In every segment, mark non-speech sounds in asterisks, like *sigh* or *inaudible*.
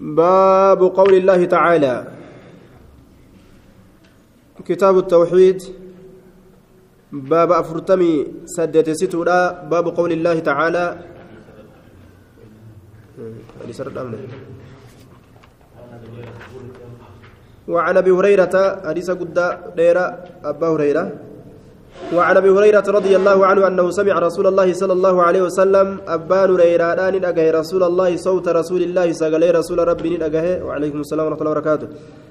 باب قول الله تعالى. كتاب التوحيد. باب أفرتمي سدت ستودا باب قول الله تعالى. وعن أبي هريرة حديث قد ديرا أبا هريرة. وعن أبي هريرة رضي الله عنه أنه سمع رسول الله صلى الله عليه وسلم أبان هريره ندغه رسول الله صوت رسول الله سغلي رسول ربي ندغه وعليكم السلام ورحمة الله وبركاته.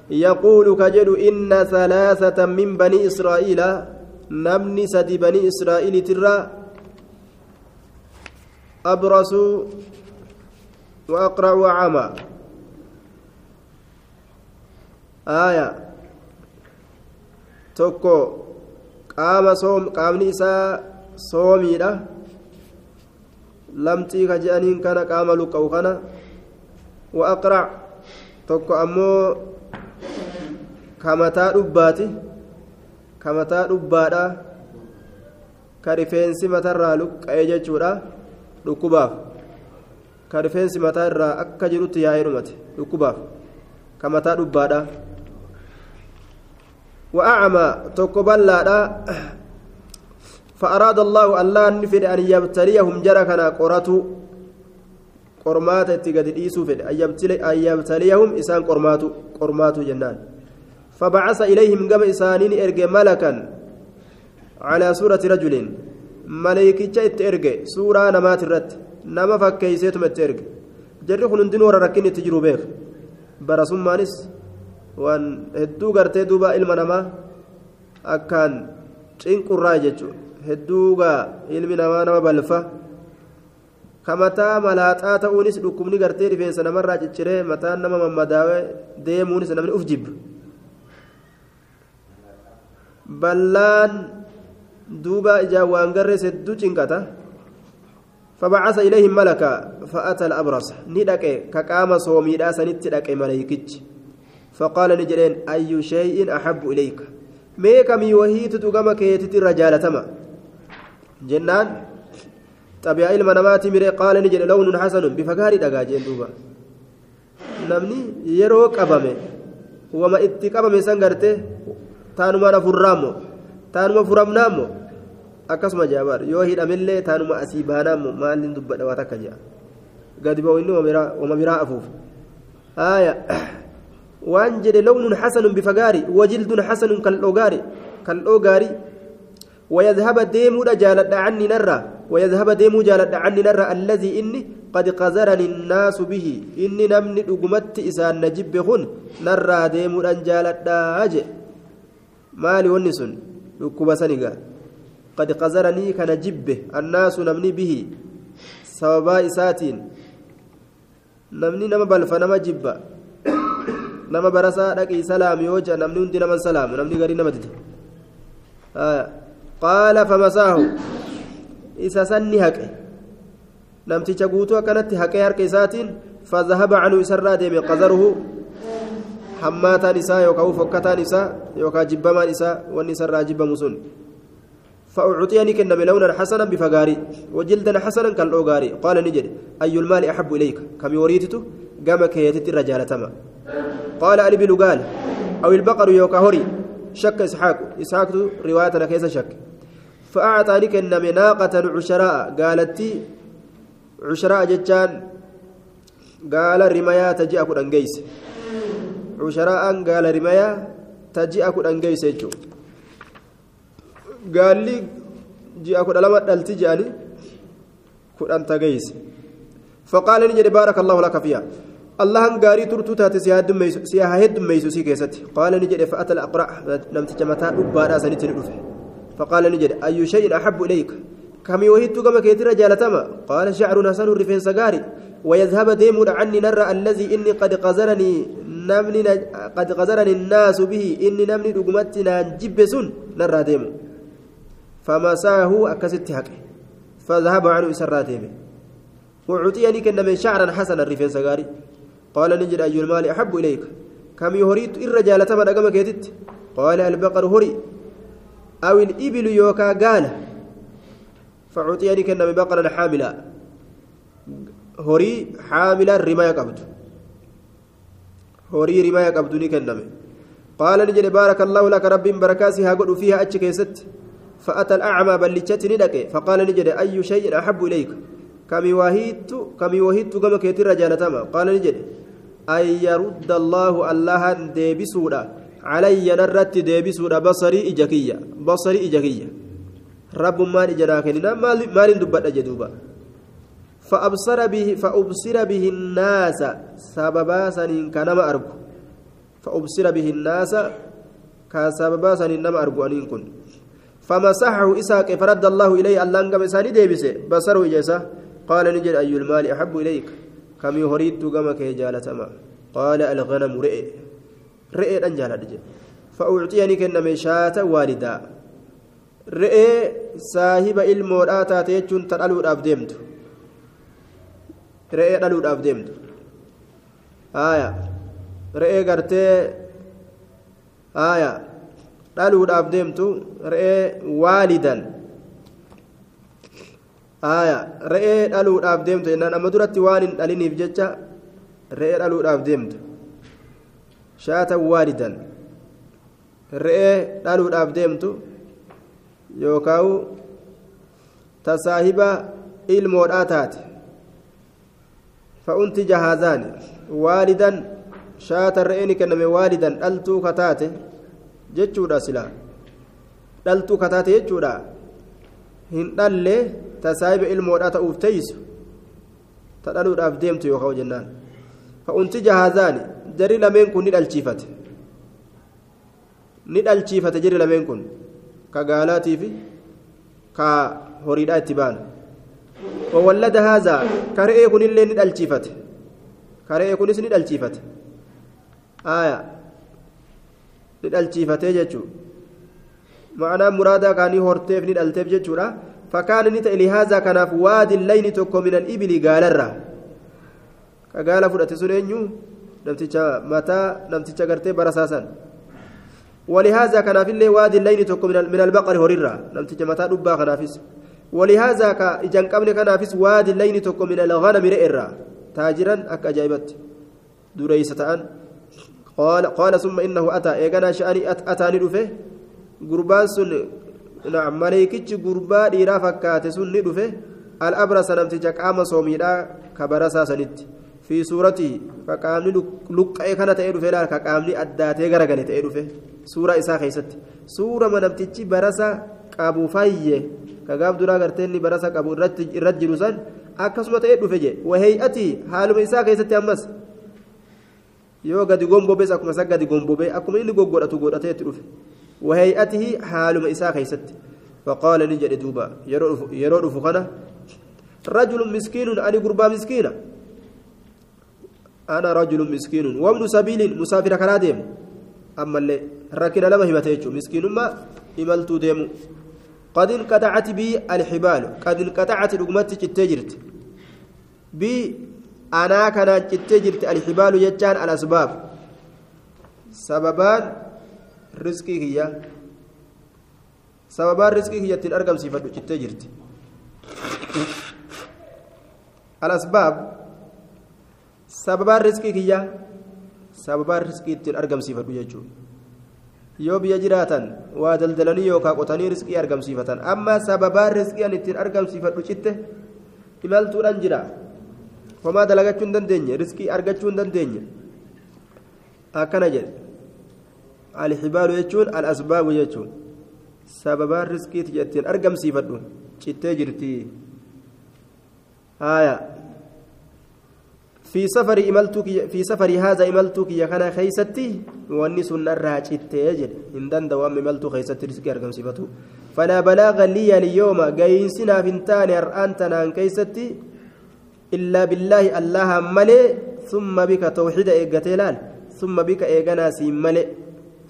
يقول كجد إن ثلاثة من بني إسرائيل نمني سدي بني إسرائيل ترى ابرصوا واقرع وعمى آية. توكو. Qaama soom qaamni isaa soomiidha lamxii ka je'aniin kana qaama luqqa'u kana wa aqrac tokko ammoo kamataa dhubbaati kamataa dhubbaadha ka rifeensi matarraa luqqa'e jechuudha dhukkubaaf ka rifeensi mataa irraa akka jirutti yaa'ee dhumate dhukkubaaf kamataa dhubbaadha وأعمى تقبل فأراد الله الله نفر أن يبتليهم جركنا قراتو. قرمات اتقاد إيسو فد. أن يبتليهم إسان قرماتو. قرماتو جنان. فبعث إليهم قم إسانين إرقى ملكا على سورة رجل. ملائكة اترقى سورة نمات الرد نما فكيسيتم اترقى جرخ نندن ورا ركين تجرو بيخ برسومانس waan hedduu gartee duuba ilma namaa akkaan cinqurraa jechuudha hedduugaa ilmi namaa nama balfa kamataa malaaxaa ta'uunis dhukkubni gartee rifeensa namarraa cicciree mataan nama mammadaawee deemuunis namni uf jibba ballaan duuba ijaan waan garrees hedduu cinqata فبعث إليهم ملكا فأتى الأبرص ندك كقام صومي لا سنت دك ملائكتش فقال نجرين أي شيء أحب إليك ميكم يوهيت تقام كيتت الرجال تما جنان طبيعي علم نماتي مري قال نجري لون حسن بفقار دقاجين دوبا namni yeroo qabame wama itti qabame san garte taanuma na furraammo taanuma furamnaammo akkasuma jaabaadha yoo hidhamillee taanuma asii baanaammo maalin dubbadha waa takka jea gadi ba'u inni wama biraa afuuf aya xasanun bifa gaari wajildun xasanun kaldhoo gaari kaldhoo gaari. ويذهب ديمو جالد عني نرى ويذهب ديمو جالد عني نرى الذي إني قد قذرني الناس به إني نمني دقمت إسان نجب خن نرى ديمو جالد أجي مالي ونسن ركوب سنغا قد قذرني كنجب الناس نمني به سببا إساتين نمني نما بلف نما جبا nama barasaa dhaqii salaam yoo jedha namni hundi nama salaamu namni garii nama dide qaala famasaahu isa sanni haqe namticha guutuu akkanatti haqee harka isaatiin fazahaba canuu isarraa deeme qazaruhu hammaataan isaa yookaan fokkataan isaa yookaan jibbamaan isaa wanni isarraa jibbamu sun فأعطيني كن لونا حسنا بفقاري وجلدا حسنا كالأوغاري قال نجد أي المال أحب إليك كم يوريتته قام كيتت الرجال تما قال بن قال أو البقر يوكا هوري شك إسحاق. إسحاق روايتنا كيس شك. فأعطاني كن مناقة عشراء قالت عشراء جتان قال رمايا تجي أكو أنجيس عشراء قال رمايا تجي أكو أنجيس قال لي جي أكو لما دلتي جاني كودان تجيس فقال نجد بارك الله لك فيها. Si haa heddummeeysu si keessatti qaala ni jedhe fa'ata alaqra' namticha mataa dhubbaadhaa sanitti ni dhufe faqaala ni jedhe ayyu shay'in ahabbu ilayka kamii wahittuu gama keetirra jaalatama qaala shacrun hasanun rifeensa gaari ويذهب ديمون عني نرى الذي إني قد قذرني نمني قد قذرني الناس به إني نمني رقمتنا جبسون نرى ديمو فمساه أكست حقه فذهب عنه إسرى وعطيني كن شعرا حسنا الرفين سغاري قال نجد أي المال أحب إليك. كم يهريت الرجال تمر أقام كيتت؟ قال البقر هري. أو الإبل يوكا قال. فعطيني كن من بقرا حاملا هري حاملا رماية قبض. ni kenname qaala ni jedhe baaraka allaahu laka rabbiin barakaasii haa godhu fiiha achi keessatti فأتى الأعمى بل لتشتني لك فقال نجد أي شيء أحب إليك. كمي وهيت كمي وهيت كما كيتر رجالتما قال نجد أن يرد الله الله ديبسودا. علي نرت ديبسودا. بصري إجاكية. بصري إجاكية. رب ما إجراكننا مال دبت أجدوبا فأبصر به فأبصر به الناس. سببا سنين كنما أرجو فأبصر به الناس. كسببا سنين نما أرجو أن يكون فمسحه إساك. فرد الله إليه. ألان قم إساني ديبسه. بصره إجاسة. قال نجد أي المال أحب إليك؟ كم يهريد قمك جالة ما قال الغنم رئي. رئي أنجال فأعطيني كنما شاة والدا. رئي صاحب المورات تيجون تلالو الأبديمت رئي تلالو الأبديمت آية. رئي قرتي. آية. dhaluudhaaf deemtu re'ee waalidan re'ee dhaluudhaaf deemtu jennaan amma duratti waan hin dhaliniif jecha re'ee dhaluudhaaf deemtu shaata waalidan re'ee dhaluudhaaf deemtu yookaan tasaahiba ilmoodhaa taate fa'unti jahaazaan waalidan shaata re'een kenname waalidan dhaltuu kataate. jechuudha silaa dhaltuu kataate jechuudha hin dhalle teeysu ta dhaluudhaaf deemtu yookaan jennaan fa'unti jahaazaani jarri lameen kun ni dhalchiifate ni dhalchiifate jarri lameen kun ka gaalaatii fi ka horiidhaa itti baanu وولد هذا كرئي كن اللي ندل شيفت كرئي كن ندل شيفت آية ni dhalchiifatee jechuudha ma'anaa muraadaa kaanii horteef ni dhalteef jechuudha ta'e lihaazaa kanaaf waadiin layni tokko minal ibili gaalarraa ka gaala fudhate sun eenyu namticha mataa namticha gartee barasaasan ولهذا كان في الله وادي الليل تكو من البقر هريرا نمتج متى دبا كنافس ولهذا كإجان قبل كنافس وادي الليل تكو من الغنم رئرا. تاجرا أك أجايبت. دريسة أن قال قال ثم إنه أتى. إيقنا شأني أتاني رفه قربان سن maleekichi gurbaa dhiiraa fakkaate sun ni dhufe al'abrasa namticha qaama soomiidhaa kabarasaa sanitti fi suuratii ka qaamni luqqa'ee kana ta'ee dhufe laal ka qaamni addaatee garagale ta'ee dhufe suuraa isaa keessatti. Suurama namtichi barasa qabu fayye ka gaaf duraa garteenni barasa qabu irratti jiru san akkasuma ta'ee dhufe je waheeyyatii haaluma isaa keessatti ammas yoo gadi gombobees akkuma isa gadi gombobee akkuma inni goggodhatu godhatee itti dhufe. Wahey'atihi haaluma isaa keeysatti faqaala ni jedhe duuba yeroo dhufu kana rajulun miskiinun ani gurbaa miskiina ana rajulun miskiinun wabnu sabiiliin musaafira karaa deemu ammallee rakkina lama himate jechuu miskiinummaa imaltuu deemu قد انقطعت بي الحبال قد انقطعت رقمتي جتجرت بي أنا كان جتجرت الحبال يجان الأسباب سببان رزقي هي سببان رزقي هي تنرقم صفة جتجرت الأسباب سببان رزقي هي سببان رزقي تنرقم صفة يجون yoo biyya jiraatan waa daldalanii yookaan qotanii riskii argamsiifatan amma sababaan riskii an ittiin argamsiifadhu citte imaltuudhaan jira homaa dalagachuu hin dandeenye riskii argachuu hin dandeenye akkana jedhe alxibaalu jechuun al-asbaabu jechuun. Sababaan riskiiti ittiin argamsiifadhu cittee jirti. Haaya. في سفر إملتك في سفر هذا إملتك يا كان خيستي واني سنة راجت يجد إن دان دوام إملتو خيستي رزق أرقم صفته فلا بلاغ لي اليوم جاين سنا فنتان أرأنتنا أن كيستي إلا بالله الله ملي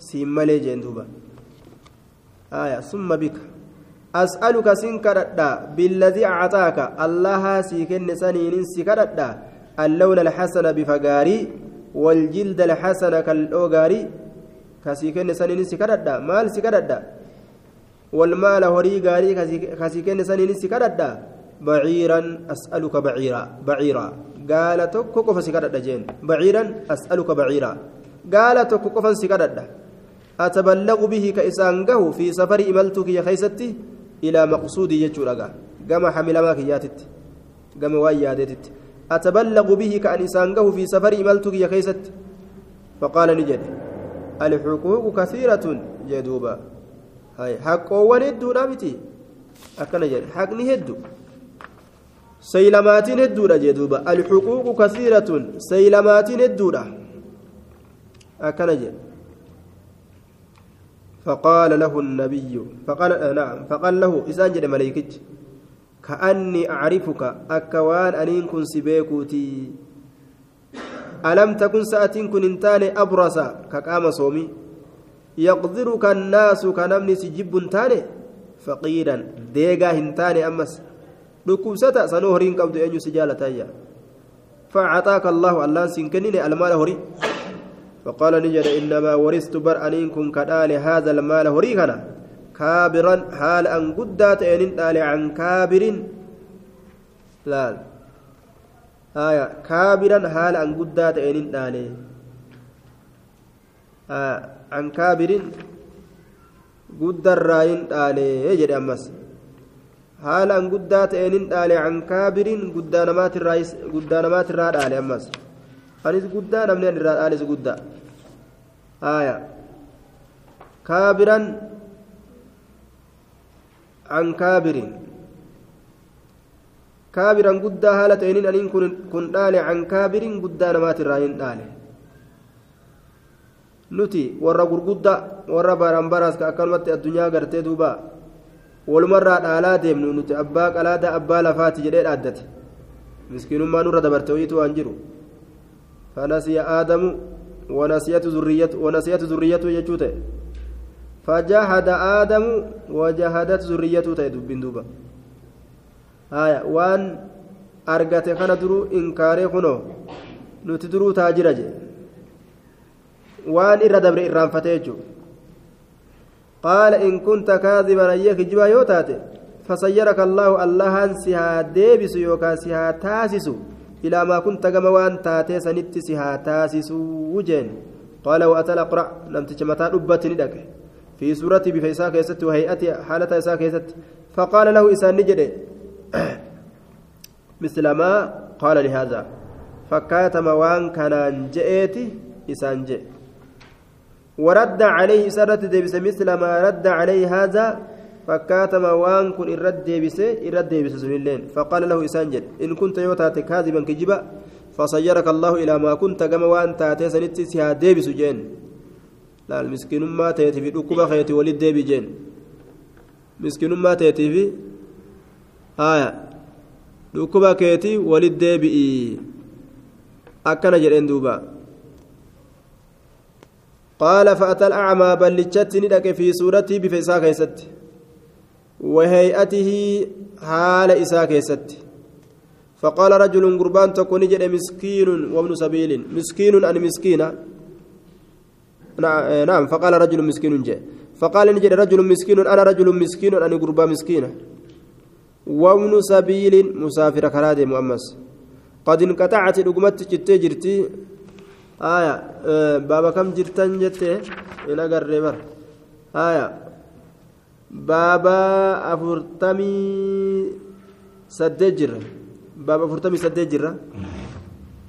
ثم بك توحيد إيقتلال ثم بك إيقنا سيم ملي سيم ملي جندوبا آية ثم بك أسألك سنكردا بالذي أعطاك الله سيكن سنين سكردا اللون الحسن بفقاري والجلد الحسن كالأوغاري كسيكن سنين سكردا مال سكردا والمال هري غاري كسيكن سنين سكردا بعيرا أسألك بعيرا بعيرا قال توكو سكرد جين بعيرا أسألك بعيرا قال توكو سكرد أتبلغ به كإسانقه في سفر إملتك يا خيستي إلى مقصودي يجورا قام حمل ما كياتت. قام وايادتت أتبلغ به كأن إسانقه في سفر إملتك يا خيست. فقال نجد الحقوق كثيرة جدوبا هاي حق ولد نابتي. أكن جد حقني هدو سيلماتين هدودا جدوبا الحقوق كثيرة سيلماتين هدودا أكن جد فقال له النبي فقال آه نعم فقال له إسان جد ملائكة كأني أعرفك أكوان أنين كن سبيكوتي. ألم تكن سأتين كن انتاني أبرص كقام صومي. يقدرك الناس كنمني سجب تاني فقيرا ديغا هنتاني أمس. sanuu horiin qabdu eenyu si jaalatayya فأعطاك الله الله سنكنني المال هري فقال نجد إنما ورثت بر أنين كن كدال هذا المال هري كان كابرا حال أن قدات أن عن كابر. لا. آية كابرا حال أن قدات أن آه عن كابر قد الراين آله يجري أمس. haalaan guddaa ta'eenin dhaale an kaabiriin guddaa namaatirraa dhaale ammas anis guddaa namni an irraa dhaales guddaa. Haya kaabiran an kaabiriin kaabiran guddaa haala ta'eenin aniin kun dhaale an kaabiriin guddaa namaatirraa hin dhaale. Nuti warra gurguddaa warra baranbaraas ka akkanumatti addunyaa gartee duubaa walumarraa dhaalaa deemnu nuti abbaa qalaada abbaa lafaati jedhee dhaaddate. Miskiinummaa nurra dabarte wayiitu waan jiru wanasiyatu zurriyyatu jechuu ta'e fajahada aadamu wajahadat zurriyyatu ta'e dubbiin duuba haya waan argate kana duruu inkaaree kunoo nuti duruu taajira jedhe waan irra dabre irraanfate jechuudha قال إن كنت كاذبا أيك جبا يوتات فسيرك الله الله سها ديبس يوكا سها تاسس إلى ما كنت كما وأن تاتي سنت سها تاسس وجين. قال وأتى الأقرع لم تجمتا ربت ندك. في سورة بفيسا كيست وهيئة حالة إسا كيست. فقال له إسان نجد. *coughs* مثل ما قال لهذا. فكاتم وأن كان جئتي إسان جئ ورد عليه سرت مثل ما رد عليه هذا. فكاتما وان كن الرد ديبس الرد ديبس سنين فقال له إسانجل إن كنت يوتات كاذبا كجبا فصيرك الله إلى ما كنت كما وان تاتي سنت سيها ديبس جين لا المسكين ما تيتي في ركبة خيتي ولد ديبي جين مسكين ما تيتي في آية ركبة كيتي ولد ديبي أكنا جرين دوبا قال فأتى الأعمى بل لجتني لك في صورتي بفيسا كيست وهيئته حال إسا كيست. فقال رجل قربان تكون جد مسكين وابن سبيل. مسكين أن مسكينة. نعم فقال رجل مسكين جاء. فقال نجد رجل مسكين أنا رجل مسكين أنا قربان مسكينة. وابن سبيل مسافر كرادي مؤمس. قد انقطعت رقمت جتي جرتي. aya baaba kam jirtan jette in agarree bar aya baaba afurtamii saddeet jirra. Baaba afurtamii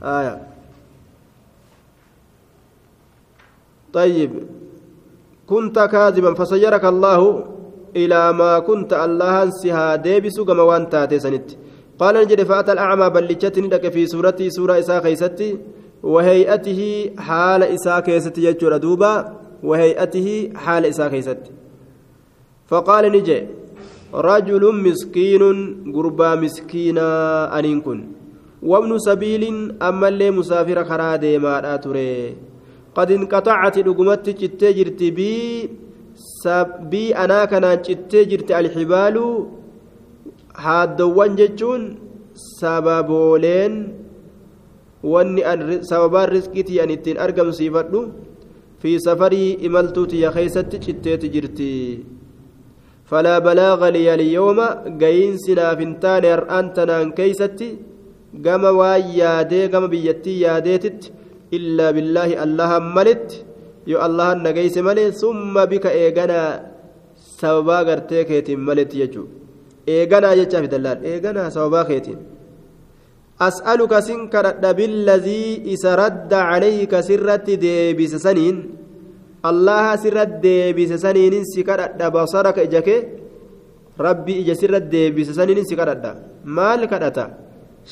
aya. طيب كنت كاذبا فسيرك الله إلى ما كنت الله سها ديبس كما وانت تسنت قال نجد فأتى الأعمى بل لك في سورتي سورة إساء خيستي وهيئته حال إساء كيست يجور دوبا وهيئته حال إساء كيست فقال نجي رجل مسكين قربا مسكينا أنين كن وابن سبيل أما اللي مسافر خرادي ما تري قد انقطعت لقمت جتجرت بي بي أنا كان جتجرت الحبال haaddoowwan jechuun sababooleen wanni sababaan riskiitii an ittiin argamsiifadhu fi safarii imaltuutiya keeysatti citteeti jirti liya liyyooma gayiinsi naaf hin taane har'aan tanaan keeysatti gama waan yaadee gama biyyattii yaadeetitti illaa billaahi allahan malitti yoo allahan nageyse malee summa bika eeganaa sababaa gartee keetiin malitti jechuu eeganaa jechaaf dallaan eeganaa sababaa keetiin أسألك سنك رد بالذي إسرد عليك سرت ديبس سنين الله سرت ديبس سنين سكرت بصرك إجاك ربي إجا سرت ديبس سنين سكرت مال كرتا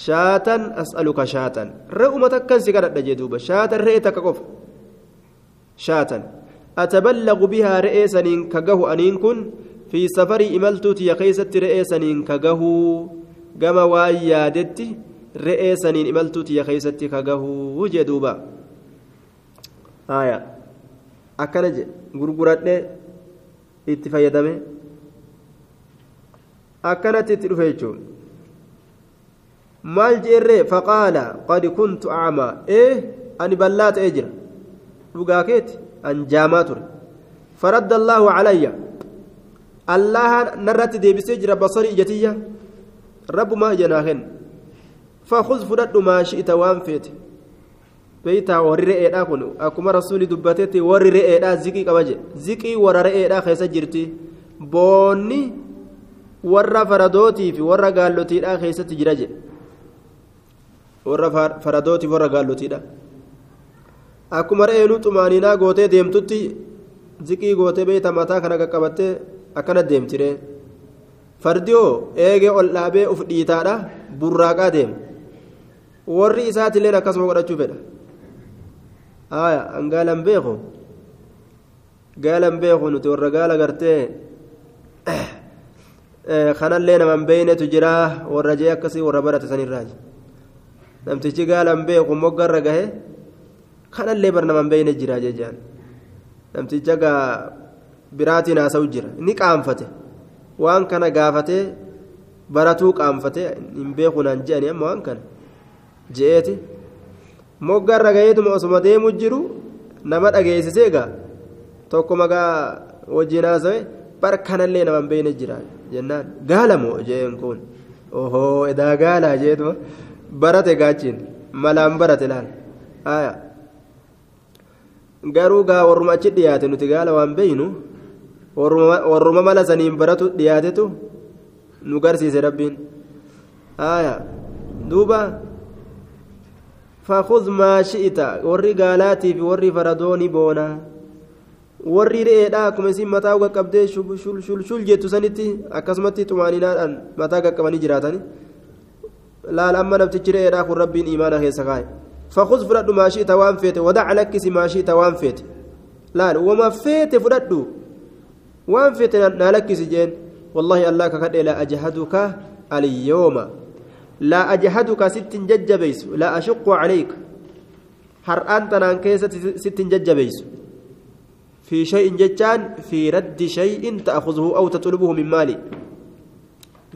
شاتا أسألك شاتا رؤمتك كان سكرت جدوبة شاتا رئيتك قف شاتا أتبلغ بها رئيسنين كجه أنين كن في سفري إملتوتي يا كيست رئيسنين كجه جما وايادتي re'ee saniin imaltuuti ya keeysatti kagahuu jee duuba. Haya akkana je gurguradhe itti fayyadame. Akkanatti itti dhufe jechuun maal jeerree? Faqaala qad kuntu acmaa ee ani ballaa ta'ee jira. Dhugaa keeti an jaamaa ture. Faradda allaahu calayya. Allaha narratti deebisee jira basari ijatiyya rabbumaa ijanaa kenna? Fakhuz fudhadhu maa shi'ita waan feete. beeytaa warri re'eedhaa kun akkuma rasuulli dubbatetti warri re'eedhaa ziqii qaba jedhe ziqii warra re'eedhaa keessa jirti. Boonni warra faradootii fi warra gaallotiidhaa keessatti jira jedhe warra faradootii warra gaallotiidhaa. Akkuma re'een xumaaniinaa gootee deemtutti ziqii gootee beeytaa mataa kana qaqqabattee akkana deemtiree. Fardiyoo eegee ol dhaabee uf dhiitaadha burraaqaa deema warri isaatiilleen akkasuma godhachuu fedha. Haya an gaalan beeku. Gaalan beeku nuti warra gaala gartee. *clears throat* Kanallee naman beeynetu jira warra jee akkasii warra barate sanirraaji namtichi gaalan beeku moggarra gahe kanallee bar naman beeyne jira jejaan namticha gaa biraatiin haasa'u jira ni qaanfate. Waan kana gaafatee baratuu qaanfate hin beeku naan je'ani amma waan kana. Je'eeti moggarra gaheetuma osuma deemu jiru nama dhageessisee gaa tokko magaa wajjin haasawe bar kanallee naman beeyne jira jennaan gaalamoo jeen kun ohoo edaa gaalaa jeetuma barate gaachiin malaan barate laal aya garuu gaa warruma achi dhiyaate nuti gaala waan beeynu warruma mala saniin baratu dhiyaatetu nu garsiise rabbiin aya duuba فخذ ما شئت وري قالاتي في وري فردوني بونا warri re'eedha akkuma isin mataa qaqqabdee shul jettu sanitti akkasumatti xumaaninaadhaan mataa qaqqabanii jiraatan laal amma naftichi re'eedha kun rabbiin imaana keessa kaa'e ما شئت وان فيت ودع لك ما شئت وان فيت لا وما فيت فرد وان فيت نالك سجين والله الله كقد لا أجهدك اليوم لا أجهدك ست ججبيس لا أشق عليك. هر أنت نانكيس ست ججبيس. في شيء ججان في رد شيء تأخذه أو تطلبه من مالي.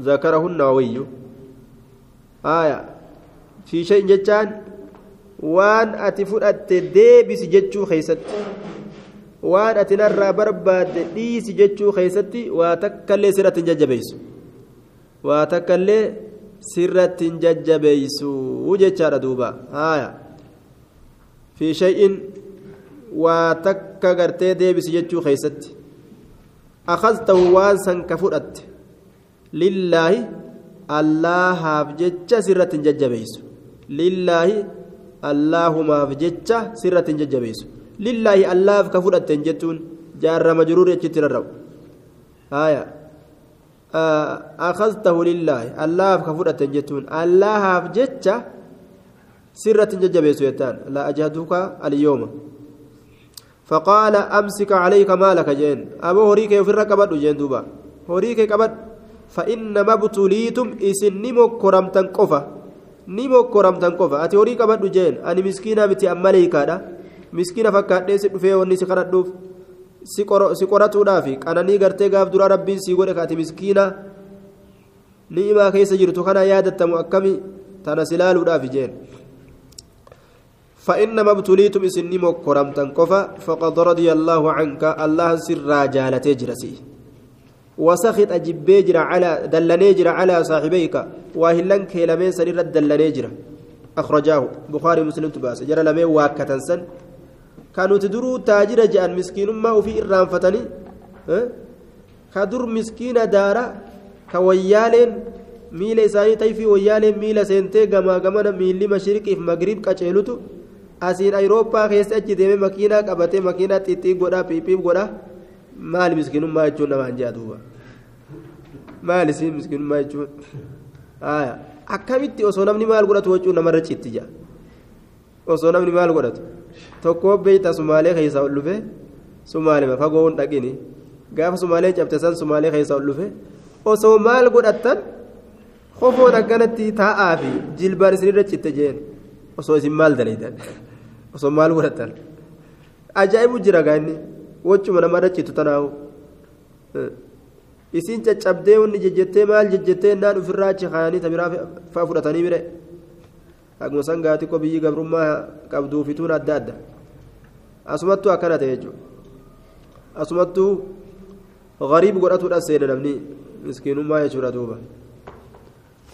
ذكره النووي آية. في شيء ججان وان أتي فرأت ديبس ججو خيست. وان أتي نرى برباد ديس ججو خيستي واتكالي سرة ججبيس. واتكالي sirrattiin jajjabeeysuu jechaadha duuba. Haaya. Fi shay'in waa takka gartee deebisi jechuu keeysatti akaztahu waan san ka fudhatte. Lillaahi allaahaaf jecha sirrattiin jajjabeeysu. Lillaahi allaahumaaf jecha sirrattiin jajjabeeysu. Lillaahi allaahaaf ka fudhatten jettuun jaarra jiruur jechitti rarrabu haaya. akhadtahu lillaahi allaaf ka fudhatten jettuun allaahaaf jecha sirratti hin jajjabeeysu jettaan la ajhaduka alyooma فقال أمسك عليك مالك جين أبو هريك يفر قبض جين دوبا هريك قبض فإنما ابتليتم إسن نمو كرمتن قفا نمو كرمتن قفا أتي هريك قبض جين أني مسكينة بتي أمالي كادا مسكينة فكات ليس فيه وني سكرت دوف سكرتو دافي أنا ني غرتي غاف درا ربي سيغوري كاتي مسكينة نيما كيس جرتو كان يادة مؤكمي تنسلالو دافي جين فإنما ابتليتم إسني مكرمتن كفا فقد رضي الله عنك الله سر جالت جرسي وسخط أجبي جرا على دلني جرا على صاحبيك واهلن كلمين سنير دلني جرا أخرجاه بخاري مسلم تباس جرى لمن واكة سن كانوا تدروا تاجر جان مسكين ما وفي إرام فتني أه؟ كدر مسكين دارا كويالين miila isaanii tayfii wayyaaleen miila seentee gamaa gamana miilli mashriqiif magriib qaceelutu asiin ayirooppaa keessa achi deemee makiinaa qabatee makiinaa xixxii godhaa piiphiif godhaa maali miskiinummaa jechuun namaan jaa duuba maali si miskiinummaa jechuun akkamitti osoo namni maal godhatu jechuun namarra citti jaa osoo namni maal godhatu tokko beeyta sumaalee keessaa ol dhufe sumaalema fagoo hin dhaqini. Gaafa sumaalee cabte san sumaalee keessaa ol dhufe osoo maal godhattan kofoon akkanatti taa'aa fi jilbaan isinirra citte jeen. Osoo isin maal dalaytan *laughs* osoo maal godhattan? Ajaa'ibu jira gaanni wachuma namarra cittu tanaahu isin caccabdee hundi jejjettee maal jejjettee naan ofirraa achi kaayanii tabiraa fa'a fudhatanii bire akkuma san gaati ko biyyi gabrummaa qabduu fituun adda adda asumattuu akkana ta'e jechuudha asumattuu غريب قرأته الأسئلة نمني مسكين ما يشور دوبا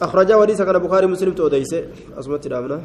أخرجه وليس كان بخاري مسلم توديسه أسمت دامنا